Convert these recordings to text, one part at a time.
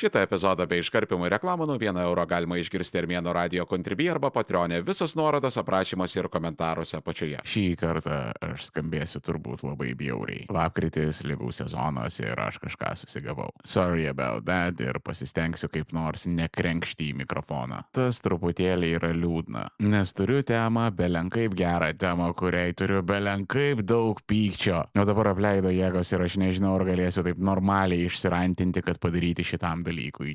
Šitą epizodą bei iškarpimų reklamų nuo 1 euro galima išgirsti Armėno radio kontribį arba patronė. Visos nuorodos aprašymuose ir komentaruose apačioje. Šį kartą aš skambėsiu turbūt labai bjauriai. Lapkritis, lygų sezonas ir aš kažką susigavau. Sorry about that ir pasistengsiu kaip nors nekrenkšti į mikrofoną. Tas truputėlį yra liūdna, nes turiu temą, belenkaip gerą temą, kuriai turiu belenkaip daug pykčio. O dabar apleido jėgos ir aš nežinau, ar galėsiu taip normaliai išsirantinti, kad padaryti šitam dalykui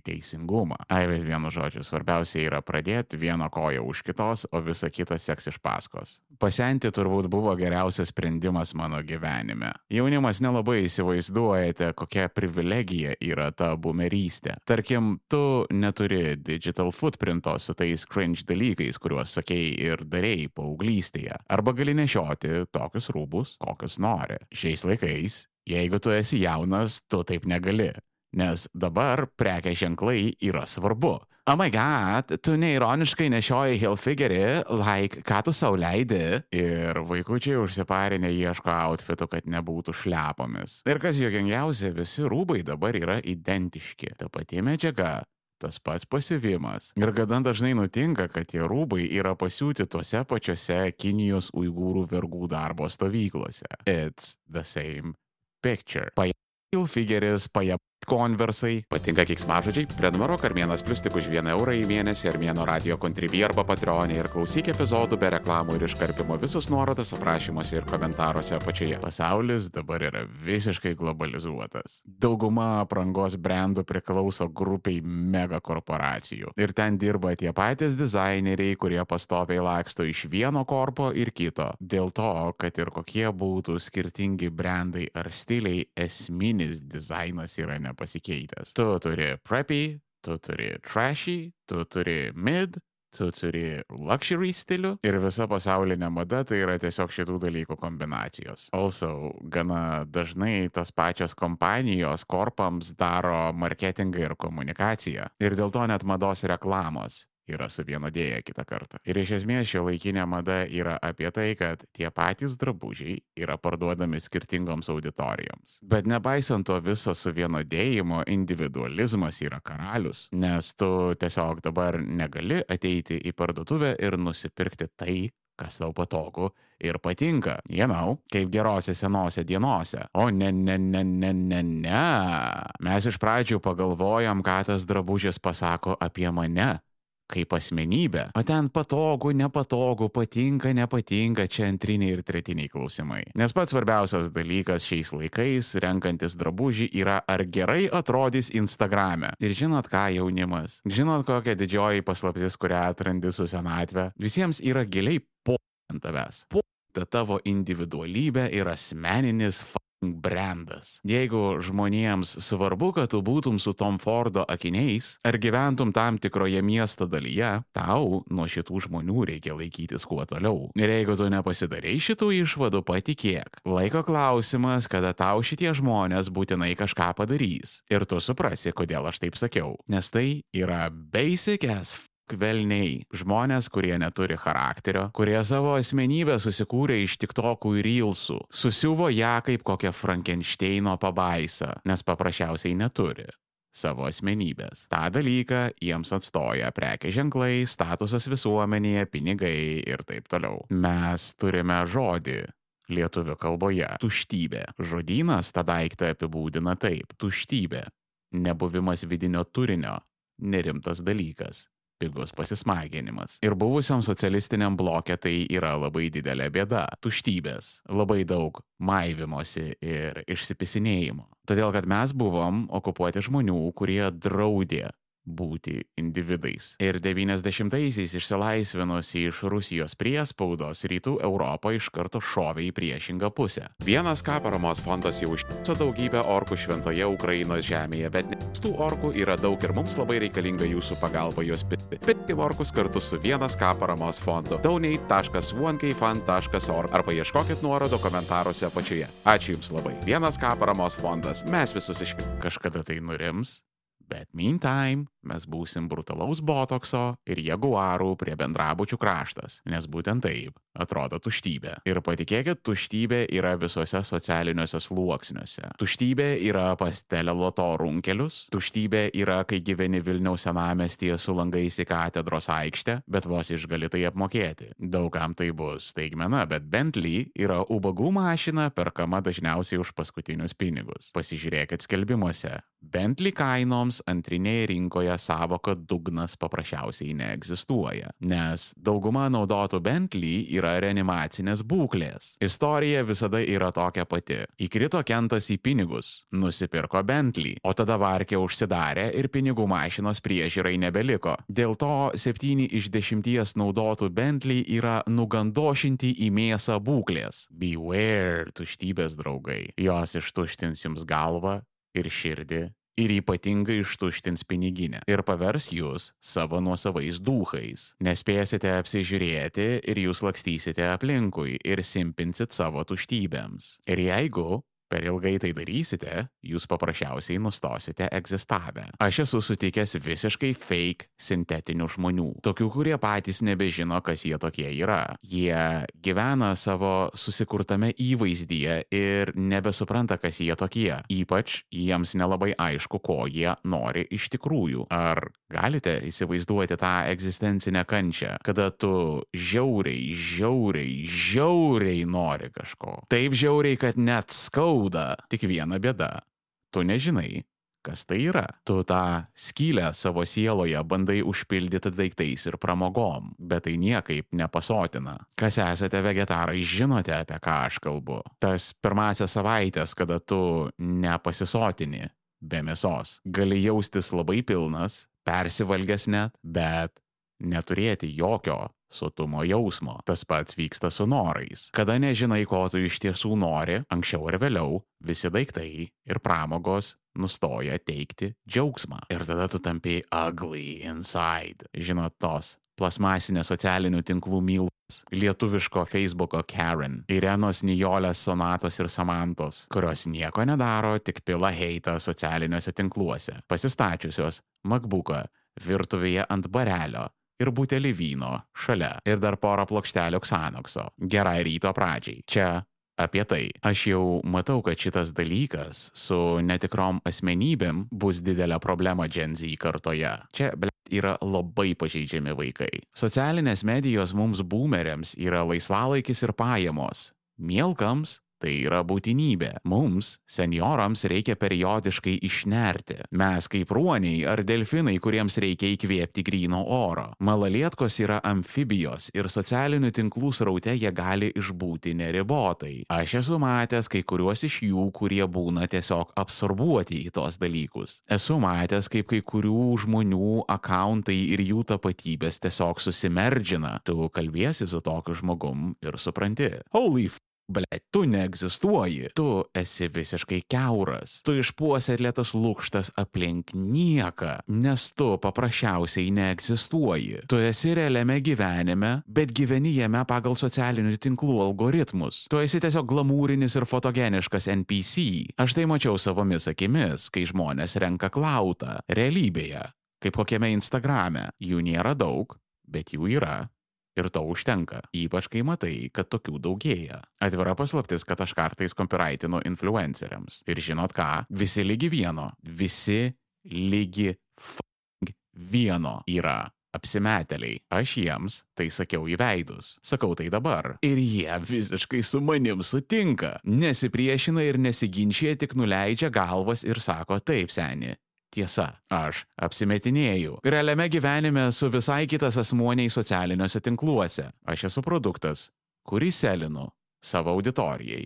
teisingumą. Ai, bet vienu žodžiu, svarbiausia yra pradėti vieną koją už kitos, o visa kita seks iš paskos. Pasenti turbūt buvo geriausias sprendimas mano gyvenime. Jaunimas nelabai įsivaizduojate, kokia privilegija yra ta bumerystė. Tarkim, tu neturi digital footprinto su tais cringe dalykais, kuriuos sakei ir darėjai paauglystėje. Arba gali nešioti tokius rūbus, kokius nori. Šiais laikais Jeigu tu esi jaunas, tu taip negali nes dabar prekės ženklai yra svarbu. Oh my god, tu neironiškai nešioji Hilfigerį, like, ką tu sau leidi? Ir vaikučiai užsiparinę ieško outfitų, kad nebūtų šlepomis. Ir kas juokingiausia, visi rūbai dabar yra identiški. Ta pati medžiaga, tas pats pasiuvimas. Ir gana dažnai nutinka, kad tie rūbai yra pasiūti tose pačiose Kinijos uigūrų vergų darbo stovyklose. It's the same picture. Paja Hilfigeris, paja konversai. Patinka kiksmažodžiai? Prenumeruok Armėnas Plus tik už 1 eurą į mėnesį Armėno radio kontribį arba patronį ir klausyk epizodų be reklamų ir iškarpimo visus nuorodas aprašymuose ir komentaruose apačioje. Pasaulis dabar yra visiškai globalizuotas. Dauguma aprangos brandų priklauso grupiai megakorporacijų. Ir ten dirba tie patys dizaineriai, kurie pastoviai laksto iš vieno korpo ir kito. Dėl to, kad ir kokie būtų skirtingi brandai ar stiliai, esminis dizainas yra ne nepasikeitęs. Tu turi preppy, tu turi trashy, tu turi mid, tu turi luxury stilių ir visa pasaulinė mada tai yra tiesiog šitų dalykų kombinacijos. Also, gana dažnai tas pačios kompanijos korpams daro marketingą ir komunikaciją. Ir dėl to net mados reklamos yra suvienodėję kitą kartą. Ir iš esmės šio laikinė mada yra apie tai, kad tie patys drabužiai yra parduodami skirtingoms auditorijoms. Bet nepaisant to viso suvienodėjimo, individualizmas yra karalius, nes tu tiesiog dabar negali ateiti į parduotuvę ir nusipirkti tai, kas tau patogu ir patinka, you know, kaip gerose senose dienose. O ne, ne, ne, ne, ne, ne. Mes iš pradžių pagalvojam, ką tas drabužis pasako apie mane kaip asmenybę. O ten patogu, nepatogu, patinka, nepatinka, čia antriniai ir tretiniai klausimai. Nes pats svarbiausias dalykas šiais laikais, renkantis drabužį, yra ar gerai atrodys Instagrame. Ir žinot ką, jaunimas? Žinot kokia didžioji paslaptis, kurią atrandi su senatve? Visiems yra giliai po ant tavęs. Po tavo individualybė ir asmeninis brandas. Jeigu žmonėms svarbu, kad tu būtum su Tom Fordo akiniais ar gyventum tam tikroje miesto dalyje, tau nuo šitų žmonių reikia laikytis kuo toliau. Ir jeigu tu nepasidarai šitų išvadų, patikėk. Laiko klausimas, kada tau šitie žmonės būtinai kažką padarys. Ir tu suprasi, kodėl aš taip sakiau. Nes tai yra basic as Kvelniai - žmonės, kurie neturi charakterio, kurie savo asmenybę susikūrė iš tiktokų ir reelsų, susiuvo ją kaip kokią Frankensteino pabaisą, nes paprasčiausiai neturi savo asmenybės. Ta dalyką jiems atstoja prekė ženklai, statusas visuomenėje, pinigai ir taip toliau. Mes turime žodį lietuvių kalboje - tuštybė. Žodynas tą daiktą apibūdina taip - tuštybė. Nebuvimas vidinio turinio - nerimtas dalykas pigus pasismaginimas. Ir buvusiam socialistiniam blokė tai yra labai didelė bėda - tuštybės, labai daug maivimosi ir išsipisinėjimo. Todėl, kad mes buvom okupuoti žmonių, kurie draudė būti individais. Ir 90-aisiais išsilaisvinusi iš Rusijos priespaudos, rytų Europą iš karto šovė į priešingą pusę. Vienas ką paramos fondas jau užtiso daugybę orkų šventoje Ukrainos žemėje, bet tų orkų yra daug ir mums labai reikalinga jūsų pagalba juos pitti. Pitti orkus kartu su vienas ką paramos fondu. donate.onekfan.org arba ieškokit nuorodo komentaruose apačioje. Ačiū Jums labai. Vienas ką paramos fondas. Mes visus išpit. Kažkada tai nurims. Bet meantime, mes būsim brutalaus botokso ir jaguarų prie bendrabučių kraštas, nes būtent taip atrodo tuštybė. Ir patikėkit, tuštybė yra visuose socialiniuose sluoksniuose. Tuštybė yra pas teleloto runkelius, tuštybė yra, kai gyveni Vilniaus senamestyje su langais į katedros aikštę, bet vos išgali tai apmokėti. Daugam tai bus staigmena, bet Bentley yra ubagų mašina perkama dažniausiai už paskutinius pinigus. Pasižiūrėkit skelbimuose. Bentley kainoms antrinėje rinkoje savoka dugnas paprasčiausiai neegzistuoja, nes dauguma naudotų Bentley yra reanimacinės būklės. Istorija visada yra tokia pati. Įkrito kentas į pinigus, nusipirko Bentley, o tada varkė užsidarė ir pinigų mašinos priežiūrai nebeliko. Dėl to 7 iš 10 naudotų Bentley yra nugandošinti į mėsą būklės. Beware, tuštybės draugai. Jos ištuštins jums galvą ir širdį ir ypatingai ištuštins piniginę ir pavers jūs savo nuosavais dūchais. Nespėsite apsižiūrėti ir jūs lakstysite aplinkui ir simpinsit savo tuštybėms. Ir jeigu per ilgai tai darysite, jūs paprasčiausiai nustosite egzistavę. Aš esu sutikęs visiškai fake sintetinių žmonių. Tokių, kurie patys nebežino, kas jie tokie yra. Jie gyvena savo susikurtame įvaizdyje ir nebesupranta, kas jie tokie. Ypač jiems nelabai aišku, ko jie nori iš tikrųjų. Ar galite įsivaizduoti tą egzistencinę kančią, kada tu žiauriai, žiauriai, žiauriai nori kažko. Taip žiauriai, kad net skauda skauda tik viena bėda. Tu nežinai, kas tai yra. Tu tą skylę savo sieloje bandai užpildyti daiktais ir pramogom, bet tai niekaip nepasotina. Kas esate vegetarai, žinote, apie ką aš kalbu. Tas pirmasias savaitės, kada tu nepasisotini be mėsos, gali jaustis labai pilnas, persivalgęs net, bet neturėti jokio sotumo jausmo. Tas pats vyksta su norais. Kada nežinai, ko tu iš tiesų nori, anksčiau ar vėliau visi daiktai ir pramogos nustoja teikti džiaugsmą. Ir tada tu tampi ugly inside. Žinot tos plasmasinės socialinių tinklų mylas, lietuviško Facebooko Karen, Irenos Nijolės sonatos ir samantos, kurios nieko nedaro, tik pila heitą socialiniuose tinkluose, pasistačiusios MacBooką virtuvėje ant barelio, ir butelį vyno šalia ir dar porą plokštelių Xanokso. Gerai ryto pradžiai. Čia apie tai. Aš jau matau, kad šitas dalykas su netikrom asmenybėm bus didelė problema Gen Z kartoje. Čia, ble, yra labai pažeidžiami vaikai. Socialinės medijos mums boomeriams yra laisvalaikis ir pajamos. Mielkams Tai yra būtinybė. Mums, seniorams, reikia periodiškai išnerti. Mes kaip ruoniai ar delfinai, kuriems reikia įkvėpti gryno oro. Malalietkos yra amfibijos ir socialinių tinklų sraute jie gali išbūti neribotai. Aš esu matęs kai kuriuos iš jų, kurie būna tiesiog absorbuoti į tos dalykus. Esu matęs, kaip kai kurių žmonių akauntai ir jų tapatybės tiesiog susimerdžina. Tu kalbėsi su tokiu žmogum ir supranti. Holy f Ble, tu neegzistuoji, tu esi visiškai keuras, tu išpuoselėtas lūkštas aplink nieką, nes tu paprasčiausiai neegzistuoji. Tu esi realiame gyvenime, bet gyveni jame pagal socialinių tinklų algoritmus. Tu esi tiesiog glamūrinis ir fotogeniškas NPC. Aš tai mačiau savomis akimis, kai žmonės renka klautą realybėje, kaip kokiame Instagrame. Jų nėra daug, bet jų yra Ir to užtenka, ypač kai matai, kad tokių daugėja. Atvira paslaptis, kad aš kartais kompiraitinu influenceriams. Ir žinot ką, visi lygi vieno, visi lygi f vieno yra apsimetėliai. Aš jiems tai sakiau į veidus. Sakau tai dabar. Ir jie visiškai su manim sutinka. Nesipriešina ir nesiginčia, tik nuleidžia galvas ir sako taip, seni tiesa. Aš apsimetinėjau. Realiame gyvenime esu visai kitas asmuoniai socialiniuose tinkluose. Aš esu produktas, kurį selinu savo auditorijai.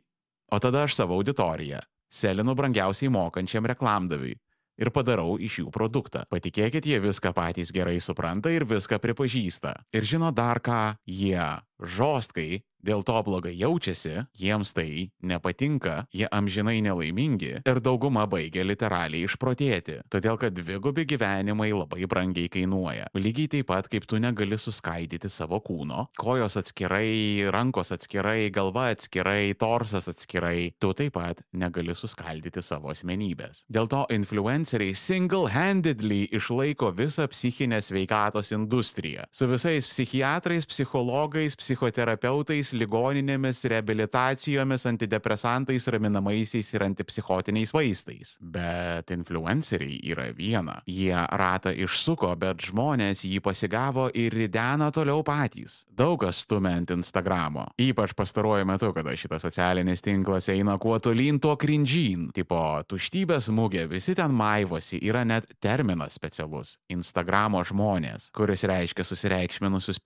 O tada aš savo auditoriją selinu brangiausiai mokančiam reklamdaviui ir padarau iš jų produktą. Patikėkit, jie viską patys gerai supranta ir viską pripažįsta. Ir žino dar ką, jie žostkai dėl to blogai jaučiasi, jiems tai nepatinka, jie amžinai nelaimingi ir dauguma baigia literaliai išprotėti, todėl kad dvigubi gyvenimai labai brangiai kainuoja. Lygiai taip pat, kaip tu negali suskaidyti savo kūno, kojos atskirai, rankos atskirai, galva atskirai, torsas atskirai, tu taip pat negali suskaldyti savo asmenybės. Dėl to influenceriai single-handedly išlaiko visą psichinę sveikatos industriją. Su visais psichiatrais, psichologais, psichologais, psichoterapeutais, ligoninėmis, reabilitacijomis, antidepresantais, raminamaisiais ir antipsichotiniais vaistais. Bet influenceriai yra viena. Jie ratą išsuko, bet žmonės jį pasigavo ir ridena toliau patys. Daug kas stumia ant Instagramo. Ypač pastaruoju metu, kada šitas socialinis tinklas eina kuo tolyn, tuo krindžyn. Tipo, tuštybės mūgė, visi ten maivosi, yra net terminas specialus - Instagramo žmonės, kuris reiškia susireikšminusius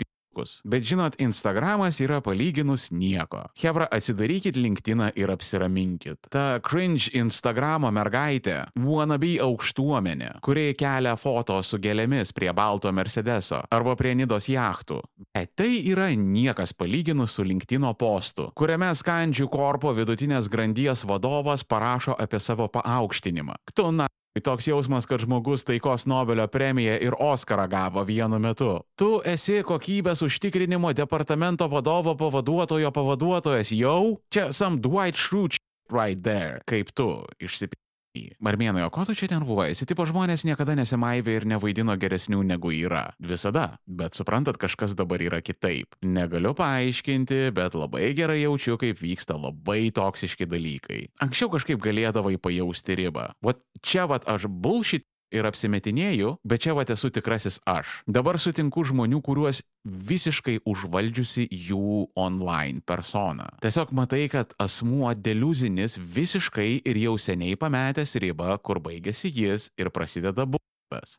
Bet žinot, Instagramas yra palyginus nieko. Hebra, atsidarykit LinkedIną ir apsiraminkit. Ta cringe Instagramo mergaitė, wannabe aukštuomenė, kuri kelia foto su gėlėmis prie balto Mercedeso arba prie Nidos jachtų. Bet tai yra niekas palyginus su LinkedIno postu, kuriame skandžių korpo vidutinės grandies vadovas parašo apie savo paaukštinimą. Tu na Toks jausmas, kad žmogus taikos Nobelio premiją ir Oscarą gavo vienu metu. Tu esi kokybės užtikrinimo departamento vadovo pavaduotojo pavaduotojas jau? Čia some Dwight Schrute right there, kaip tu išsipildai. Marmėnai, o ko tu čia nervuojasi? Tipo žmonės niekada nesimaivė ir nevaidino geresnių negu yra. Visada. Bet suprantat, kažkas dabar yra kitaip. Negaliu paaiškinti, bet labai gerai jaučiu, kaip vyksta labai toksiški dalykai. Anksčiau kažkaip galėdavai pajausti ribą. Vat čia vat aš bullshit ir apsimetinėju, bet čia va esu tikrasis aš. Dabar sutinku žmonių, kuriuos visiškai užvaldžiusi jų online persona. Tiesiog matai, kad asmuo deliuzinis visiškai ir jau seniai pametęs ribą, kur baigėsi jis ir prasideda bu.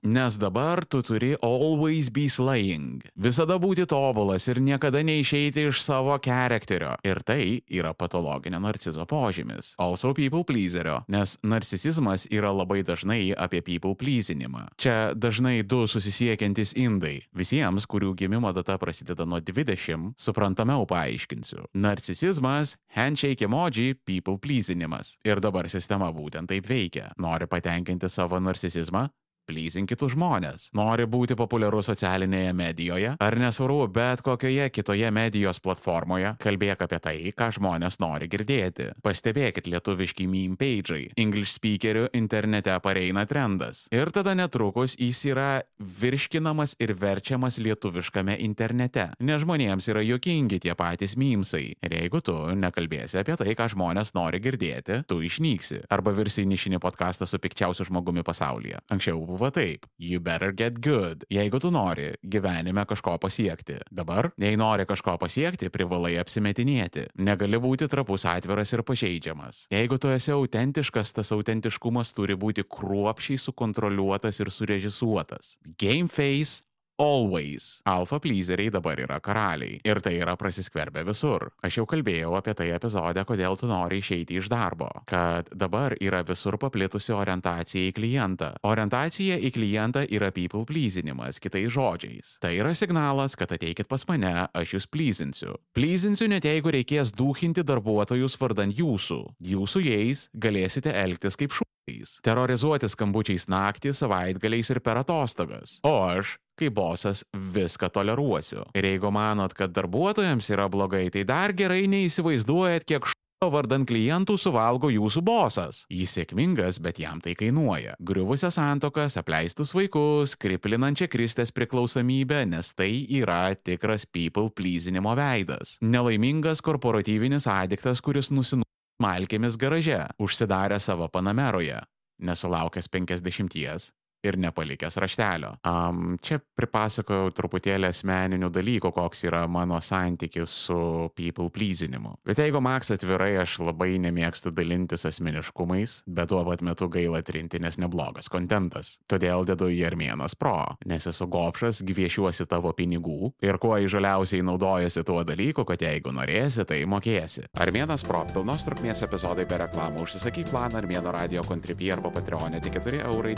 Nes dabar tu turi always be slaying. Visada būti tobulas ir niekada neišeiti iš savo charakterio. Ir tai yra patologinio narcizo požymis. Also people pleaserio. Nes narcisizmas yra labai dažnai apie people pleasinimą. Čia dažnai du susisiekiantis indai. Visiems, kurių gimimo data prasideda nuo 20, suprantamiau paaiškinsiu. Narcisizmas, handshake emoji, people pleasinimas. Ir dabar sistema būtent taip veikia. Nori patenkinti savo narcisizmą, pleasing kitus žmonės. Nori būti populiarus socialinėje medijoje, ar nesvarbu, bet kokioje kitoje medijos platformoje, kalbėk apie tai, ką žmonės nori girdėti. Pastebėkit lietuviški meme page'ai. English speakerių internete pareina trendas. Ir tada netrukus jis yra virškinamas ir verčiamas lietuviškame internete. Nes žmonėms yra jokingi tie patys memesai. Ir jeigu tu nekalbėsi apie tai, ką žmonės nori girdėti, tu išnyksi. Arba virsi nišinį podcastą su pikčiausiu žmogumi pasaulyje. Anksčiau buvo taip. You better get good. Jeigu tu nori gyvenime kažko pasiekti. Dabar, jei nori kažko pasiekti, privalai apsimetinėti. Negali būti trapus atviras ir pažeidžiamas. Jeigu tu esi autentiškas, tas autentiškumas turi būti kruopšiai sukontroliuotas ir surežisuotas. Game face Always. Alfa pleaseriai dabar yra karaliai. Ir tai yra prasiskverbę visur. Aš jau kalbėjau apie tai epizode, kodėl tu nori išeiti iš darbo. Kad dabar yra visur paplitusi orientacija į klientą. Orientacija į klientą yra people pleasinimas, kitais žodžiais. Tai yra signalas, kad ateikit pas mane, aš jūs pleasinsiu. Pleasinsiu net jeigu reikės dūchinti darbuotojus vardan jūsų. Jūsų jais galėsite elgtis kaip šūkiais. Terrorizuoti skambučiais naktį, savaitgaliais ir per atostogas. O aš kai bosas viską toleruosiu. Ir jeigu manot, kad darbuotojams yra blogai, tai dar gerai neįsivaizduojat, kiek š... vardan klientų suvalgo jūsų bosas. Jis sėkmingas, bet jam tai kainuoja. Griuvusias santokas, apleistus vaikus, kriplinančią kristės priklausomybę, nes tai yra tikras people pleasinimo veidas. Nelaimingas korporatyvinis adiktas, kuris nusinu malkėmis garaže, užsidarė savo panameroje, nesulaukęs 50 ir nepalikęs raštelio. Um, čia pripasakojau truputėlį asmeninių dalykų, koks yra mano santykis su people pleasinimu. Bet jeigu Maks atvirai, aš labai nemėgstu dalintis asmeniškumais, bet tuo pat metu gaila trinti, nes neblogas kontentas. Todėl dedu į Armėnas Pro, nes esu gopšas, gviešiuosi tavo pinigų ir kuo įžaliausiai naudojasi tuo dalyku, kad jeigu norėsi, tai mokėsi. Armėnas Pro pilnos trukmės epizodai be reklamų užsisakyk planą Armėno radio kontribį arba Patreonė tik 4 eurai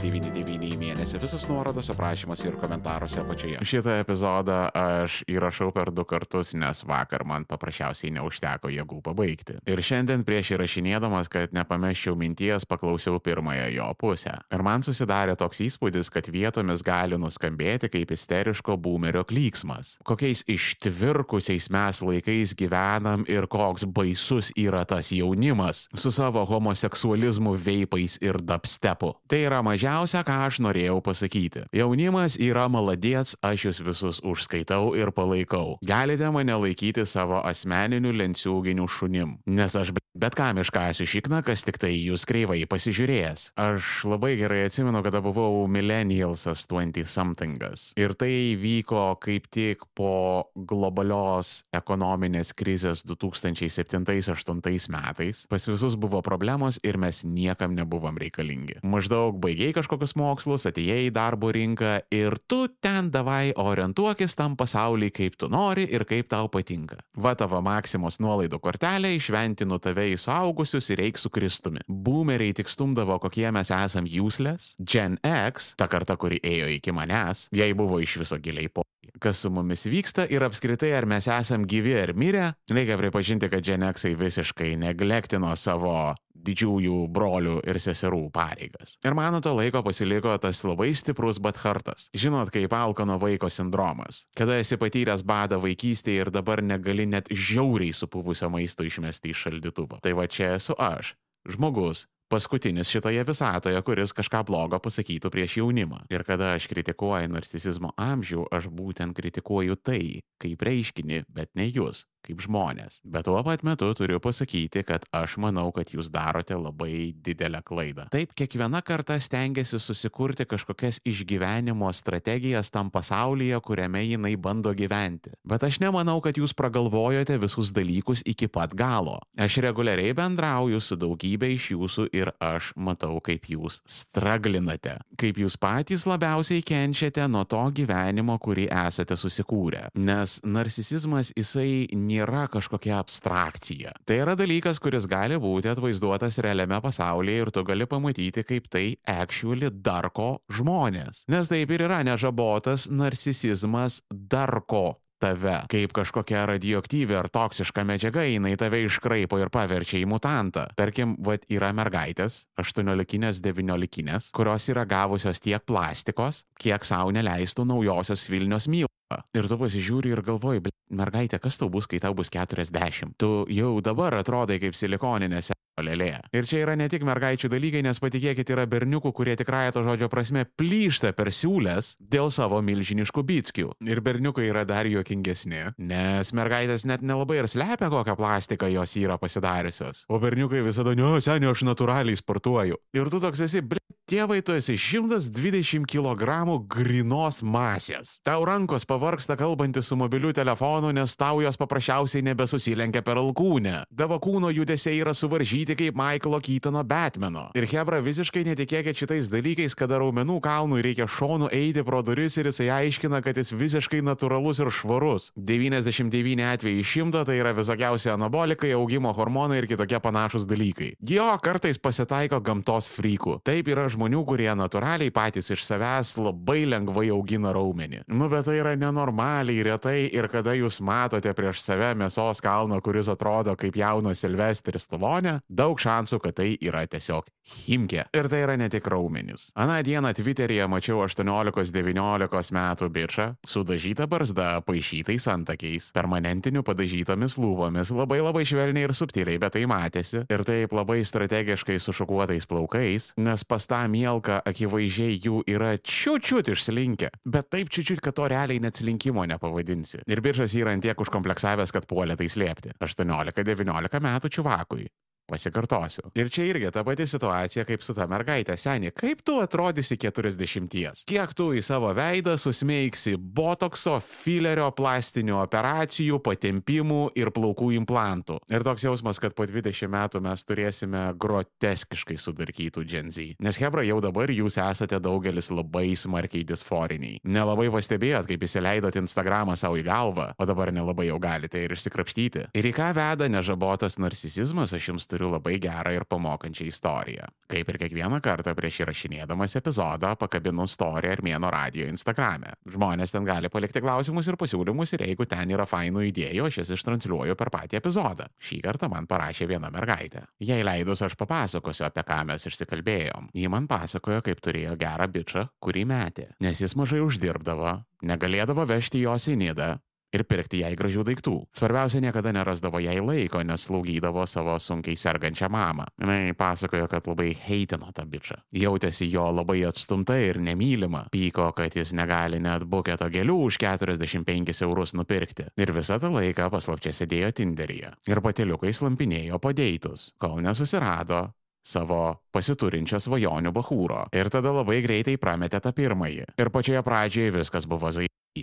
99 į mėnesį. Visos nuorodos aprašymuose ir komentaruose apačioje. Šitą epizodą aš įrašau per du kartus, nes vakar man paprasčiausiai neužteko jėgų pabaigti. Ir šiandien prieš įrašinėdamas, kad nepameščiau minties, paklausiau pirmąją jo pusę. Ir man susidarė toks įspūdis, kad vietomis gali nuskambėti kaip isteriško boomerio klyksmas. Kokiais ištvirkusiais mes laikais gyvenam ir koks baisus yra tas jaunimas su savo homoseksualizmu, veipais ir dubstepu. Tai yra mažiausia, ką aš norėjau pasakyti. Jaunimas yra maladėts, aš jūs visus užskaitau ir palaikau. Galite mane laikyti savo asmeniniu lenciūginiu šunim, nes aš bet kam iškasiu šikną, kas tik tai jūs kreivai pasižiūrėjęs. Aš labai gerai atsimenu, kada buvau millennialsas 20-somethingas. Ir tai vyko kaip tik po globalios ekonominės krizės 2007-2008 metais. Pas visus buvo problemos ir mes niekam nebuvom reikalingi. Maždaug baigiai kažkokius mokslus, atėjai į darbo rinką ir tu ten davai orientuokis tam pasaulį, kaip tu nori ir kaip tau patinka. Va tavo Maksimos nuolaidų kortelė išventinu tave į suaugusius ir eik su Kristumi. Boomeriai tik stumdavo, kokie mes esam useless. Gen X, ta karta, kuri ėjo iki manęs, jai buvo iš viso giliai po. Kas su mumis vyksta ir apskritai ar mes esam gyvi ar mirę, reikia pripažinti, kad Gen Xai visiškai neglektino savo didžiųjų brolių ir seserų pareigas. Ir man nuo to laiko pasiliko tas labai stiprus bathartas. Žinot, kaip alkano vaiko sindromas. Kada esi patyręs badą vaikystėje ir dabar negali net žiauriai supuvusio maisto išmesti iš šaldytuvo. Tai va čia esu aš. Žmogus, paskutinis šitoje visatoje, kuris kažką blogo pasakytų prieš jaunimą. Ir kada aš kritikuoju narcisizmo amžių, aš būtent kritikuoju tai, kaip reiškinį, bet ne jūs kaip žmonės. Bet tuo pat metu turiu pasakyti, kad aš manau, kad jūs darote labai didelę klaidą. Taip, kiekviena karta stengiasi susikurti kažkokias išgyvenimo strategijas tam pasaulyje, kuriame jinai bando gyventi. Bet aš nemanau, kad jūs pragalvojote visus dalykus iki pat galo. Aš reguliariai bendrauju su daugybė iš jūsų ir aš matau, kaip jūs straglinate. Kaip jūs patys labiausiai kenčiate nuo to gyvenimo, kurį esate susikūrę. Nes narcisizmas jisai nėra nėra kažkokia abstrakcija. Tai yra dalykas, kuris gali būti atvaizduotas realiame pasaulyje ir tu gali pamatyti, kaip tai actually darko žmonės. Nes taip ir yra nežabotas narcisizmas darko tave kaip kažkokia radioaktyvi ar toksiška medžiaga, jinai tave iškraipo ir paverčia į mutantą. Tarkim, vad yra mergaitės, 18-19, kurios yra gavusios tiek plastikos, kiek savo neleistų naujosios Vilnius myl. Ir tu pasižiūri ir galvoji, mergaitė, kas tau bus, kai tau bus 40? Tu jau dabar atrodai kaip silikoninėse lėlė. Ir čia yra ne tik mergaičių dalykai, nes patikėkit, yra berniukų, kurie tikrąją to žodžio prasme plyšta per siūlės dėl savo milžiniškų bitskių. Ir berniukai yra dar juokingesni, nes mergaitės net nelabai ir slepia, kokią plastiką jos yra pasidariusios. O berniukai visada, ne, seniai, aš natūraliai sportuoju. Ir tu toks esi, ble, tėvai, tu esi 120 kg grinos masės. Tau rankos pavarksta kalbantis su mobiliu telefonu, nes tau jos paprasčiausiai nebesusilenkia per alkūnę. Tavo kūno judesiai yra suvaržyti kaip Michaelo Keitono Batmano. Ir Hebra visiškai netikėkit šitais dalykais, kada raumenų kalnui reikia šonu eiti pro duris ir jisai aiškina, kad jis visiškai natūralus ir švarus. 99 atvejai iš šimto tai yra visokiausi anabolikai, augimo hormonai ir kitokie panašus dalykai. Jo, kartais pasitaiko gamtos frykų. Taip yra žmonių, kurie natūraliai patys iš savęs labai lengvai augina raumenį. Nu, bet tai yra nenormaliai retai ir kada jūs matote prieš save mėsos kalną, kuris atrodo kaip jaunas Silvestris Stalonė, daug šansų, kad tai yra tiesiog Himkė. Ir tai yra ne tik raumenis. Aną dieną Twitter'yje mačiau 18-19 metų bičią su dažyta barzda, paaišytais antakiais, permanentiniu padažytomis lūpomis, labai labai švelniai ir subtiliai, bet tai matėsi. Ir taip labai strategiškai sušukuotais plaukais, nes pas tą mielką akivaizdžiai jų yra čiučiut išslinkę. Bet taip čiučiut, kad to realiai net slinkimo nepavadinsi. Ir biržas yra ant tiek užkompleksavęs, kad puolė tai slėpti. 18-19 metų čuvakui. Pasikartosiu. Ir čia irgi ta pati situacija kaip su ta mergaitė. Seniai, kaip tu atrodysi 40? Kiek tu į savo veidą susmeigsi botokso, filerio, plastinių operacijų, patempimų ir plaukų implantų? Ir toks jausmas, kad po 20 metų mes turėsime groteskiškai sudarkytų dženzy. Nes Hebra jau dabar jūs esate daugelis labai smarkiai disforiniai. Nelabai pastebėjot, kaip įsileidot Instagramą savo į galvą, o dabar nelabai jau galite ir išsikrapštyti. Ir į ką veda nežabotas narcisizmas, aš jums turiu turiu labai gerą ir pamokančią istoriją. Kaip ir kiekvieną kartą prieš įrašinėdamas epizodą pakabinu istoriją ir mėno radio Instagrame. Žmonės ten gali palikti klausimus ir pasiūlymus ir jeigu ten yra fainų idėjų, aš jas ištransliuoju per patį epizodą. Šį kartą man parašė viena mergaitė. Jei leidus, aš papasakosiu, apie ką mes išsikalbėjom. Ji man pasakojo, kaip turėjo gerą bičią, kurį metė, nes jis mažai uždirbdavo, negalėdavo vežti jos į nidą, ir pirkti jai gražių daiktų. Svarbiausia, niekada nerasdavo jai laiko, nes slaugydavo savo sunkiai sergančią mamą. Jis pasakojo, kad labai heitino tą bičią. Jautėsi jo labai atstumta ir nemylima. Pyko, kad jis negali net buketo gėlių už 45 eurus nupirkti. Ir visą tą laiką paslapčia sėdėjo Tinderyje. Ir pateliukai slampinėjo padeitus, kol nesusirado savo pasiturinčio svajonių bahūro. Ir tada labai greitai prametė tą pirmąjį. Ir pačioje pradžioje viskas buvo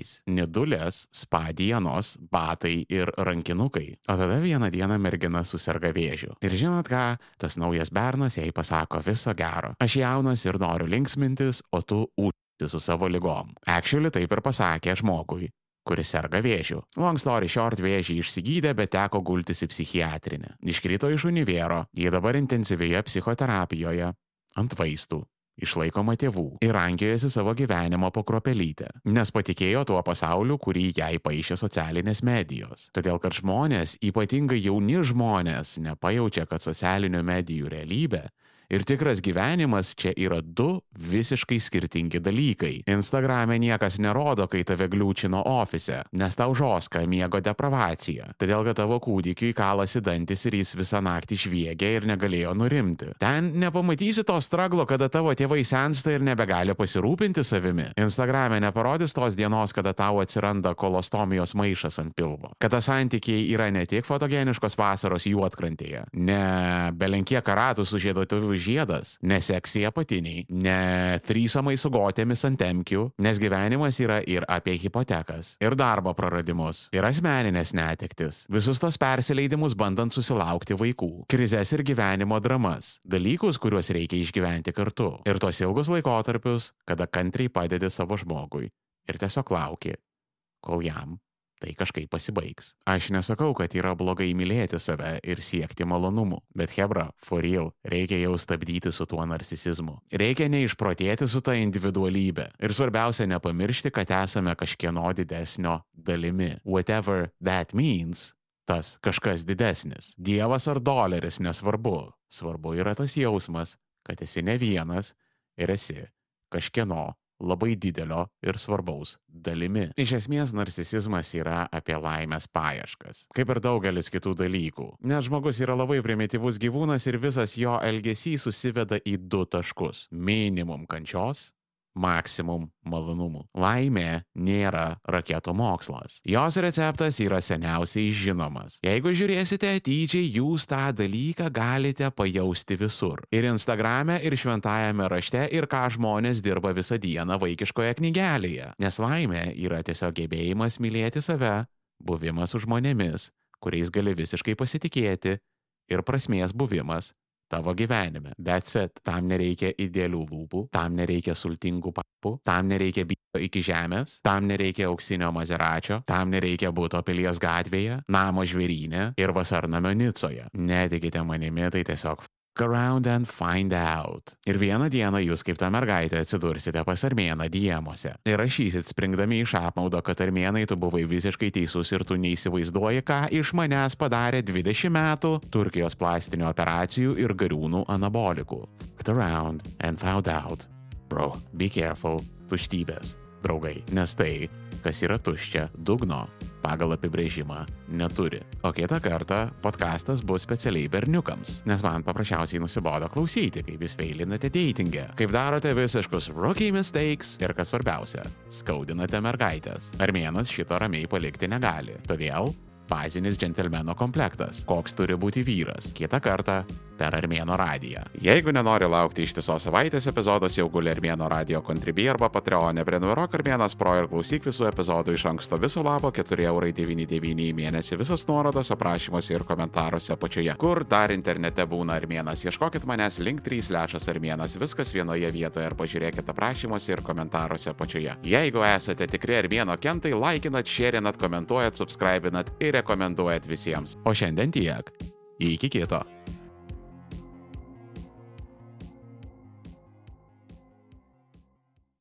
zai. Nidulės, spadienos, batai ir rankinukai. O tada vieną dieną mergina susirga vėžiu. Ir žinot ką, tas naujas bernas jai pasako viso gero. Aš jaunas ir noriu linksmintis, o tu ūti su savo lygom. Actually taip ir pasakė žmogui kuris serga vėžiu. Long story short, vėžį išsigydė, bet teko gultis į psichiatrinę. Iškrito iš univero, jie dabar intensyvėje psichoterapijoje, ant vaistų, išlaikoma tėvų ir rankiojasi savo gyvenimo po kropelytę, nes patikėjo tuo pasauliu, kurį jai paaišė socialinės medijos. Todėl, kad žmonės, ypatingai jauni žmonės, nepajaučia, kad socialinių medijų realybė ir tikras gyvenimas čia yra du visiškai skirtingi dalykai. Instagrame niekas nerodo, kai tave gliūčino ofise, nes tau žoska miego depravacija. Todėl, kad tavo kūdikiui kalasi dantis ir jis visą naktį šviegia ir negalėjo nurimti. Ten nepamatysi to straglo, kada tavo tėvai sensta ir nebegali pasirūpinti savimi. Instagrame neparodys tos dienos, kada tau atsiranda kolostomijos maišas ant pilvo. Kad tas santykiai yra ne tik fotogeniškos vasaros juotkrantėje, ne belenkie karatų su žiedotuvių žiedas, ne seksija apatiniai, ne trysomai su gotėmis ant temkių, nes gyvenimas yra ir apie hipotekas, ir darbo praradimus, ir asmeninės netektis, visus tos persileidimus bandant susilaukti vaikų, krizės ir gyvenimo dramas, dalykus, kuriuos reikia išgyventi kartu, ir tos ilgus laikotarpius, kada kantriai padedi savo žmogui. Ir tiesiog lauki, kol jam tai kažkaip pasibaigs. Aš nesakau, kad yra blogai mylėti save ir siekti malonumų, bet Hebra, for real, reikia jau stabdyti su tuo narcisizmu. Reikia neišprotėti su ta individualybė. Ir svarbiausia nepamiršti, kad esame kažkieno didesnio dalimi. Whatever that means. Tas kažkas didesnis. Dievas ar doleris nesvarbu. Svarbu yra tas jausmas, kad esi ne vienas ir esi kažkieno labai didelio ir svarbaus dalimi. Iš esmės, narcisizmas yra apie laimės paieškas, kaip ir daugelis kitų dalykų. Nes žmogus yra labai primityvus gyvūnas ir visas jo elgesys susiveda į du taškus - minimum kančios maksimum malonumų. Laimė nėra raketų mokslas. Jos receptas yra seniausiai žinomas. Jeigu žiūrėsite atidžiai, jūs tą dalyką galite pajausti visur. Ir Instagrame, ir šventajame rašte, ir ką žmonės dirba visą dieną vaikiškoje knygelėje. Nes laimė yra tiesiog gebėjimas mylėti save, buvimas su žmonėmis, kuriais gali visiškai pasitikėti, ir prasmės buvimas tavo gyvenime. That's it. Tam nereikia idealių lūpų, tam nereikia sultingų papų, tam nereikia bijo iki žemės, tam nereikia auksinio mazeračio, tam nereikia būto pilies gatvėje, namo žvėrynė ir vasarnamio Nicoje. Netikite manimi, tai tiesiog around and find out. Ir vieną dieną jūs kaip ta mergaitė atsidursite pas armėną diemuose. Ir rašysit springdami iš apmaudo, kad armėnai tu buvai visiškai teisus ir tu neįsivaizduoji, ką iš manęs padarė 20 metų Turkijos plastinių operacijų ir gariūnų anabolikų. Around and found out. Bro, be careful, tuštybės, draugai, nes tai, kas yra tuščia, dugno pagal apibrėžimą neturi. O kitą kartą podcastas bus specialiai berniukams, nes man paprasčiausiai nusibodo klausyti, kaip jūs feilinate datingę, kaip darote visiškus rookie mistakes ir kas svarbiausia, skaudinate mergaitės. Armėnas šito ramiai palikti negali. Todėl bazinis džentelmeno komplektas, koks turi būti vyras. Kitą kartą per Armėno radiją. Jeigu nenori laukti ištisos savaitės epizodas, jau guli Armėno radio kontribį arba Patreonė prenumeruok Armėnas Pro ir klausyk visų epizodų iš anksto viso labo 4,99 į mėnesį visos nuorodos aprašymuose ir komentaruose apačioje. Kur dar internete būna Armėnas, ieškokit manęs link 3 lešas Armėnas, viskas vienoje vietoje ir pažiūrėkit aprašymuose ir komentaruose apačioje. Jeigu esate tikri Armėno kentai, laikinat, šėrinat, komentuojat, subscribinat ir rekomenduojat visiems. O šiandien tiek. Iki kito.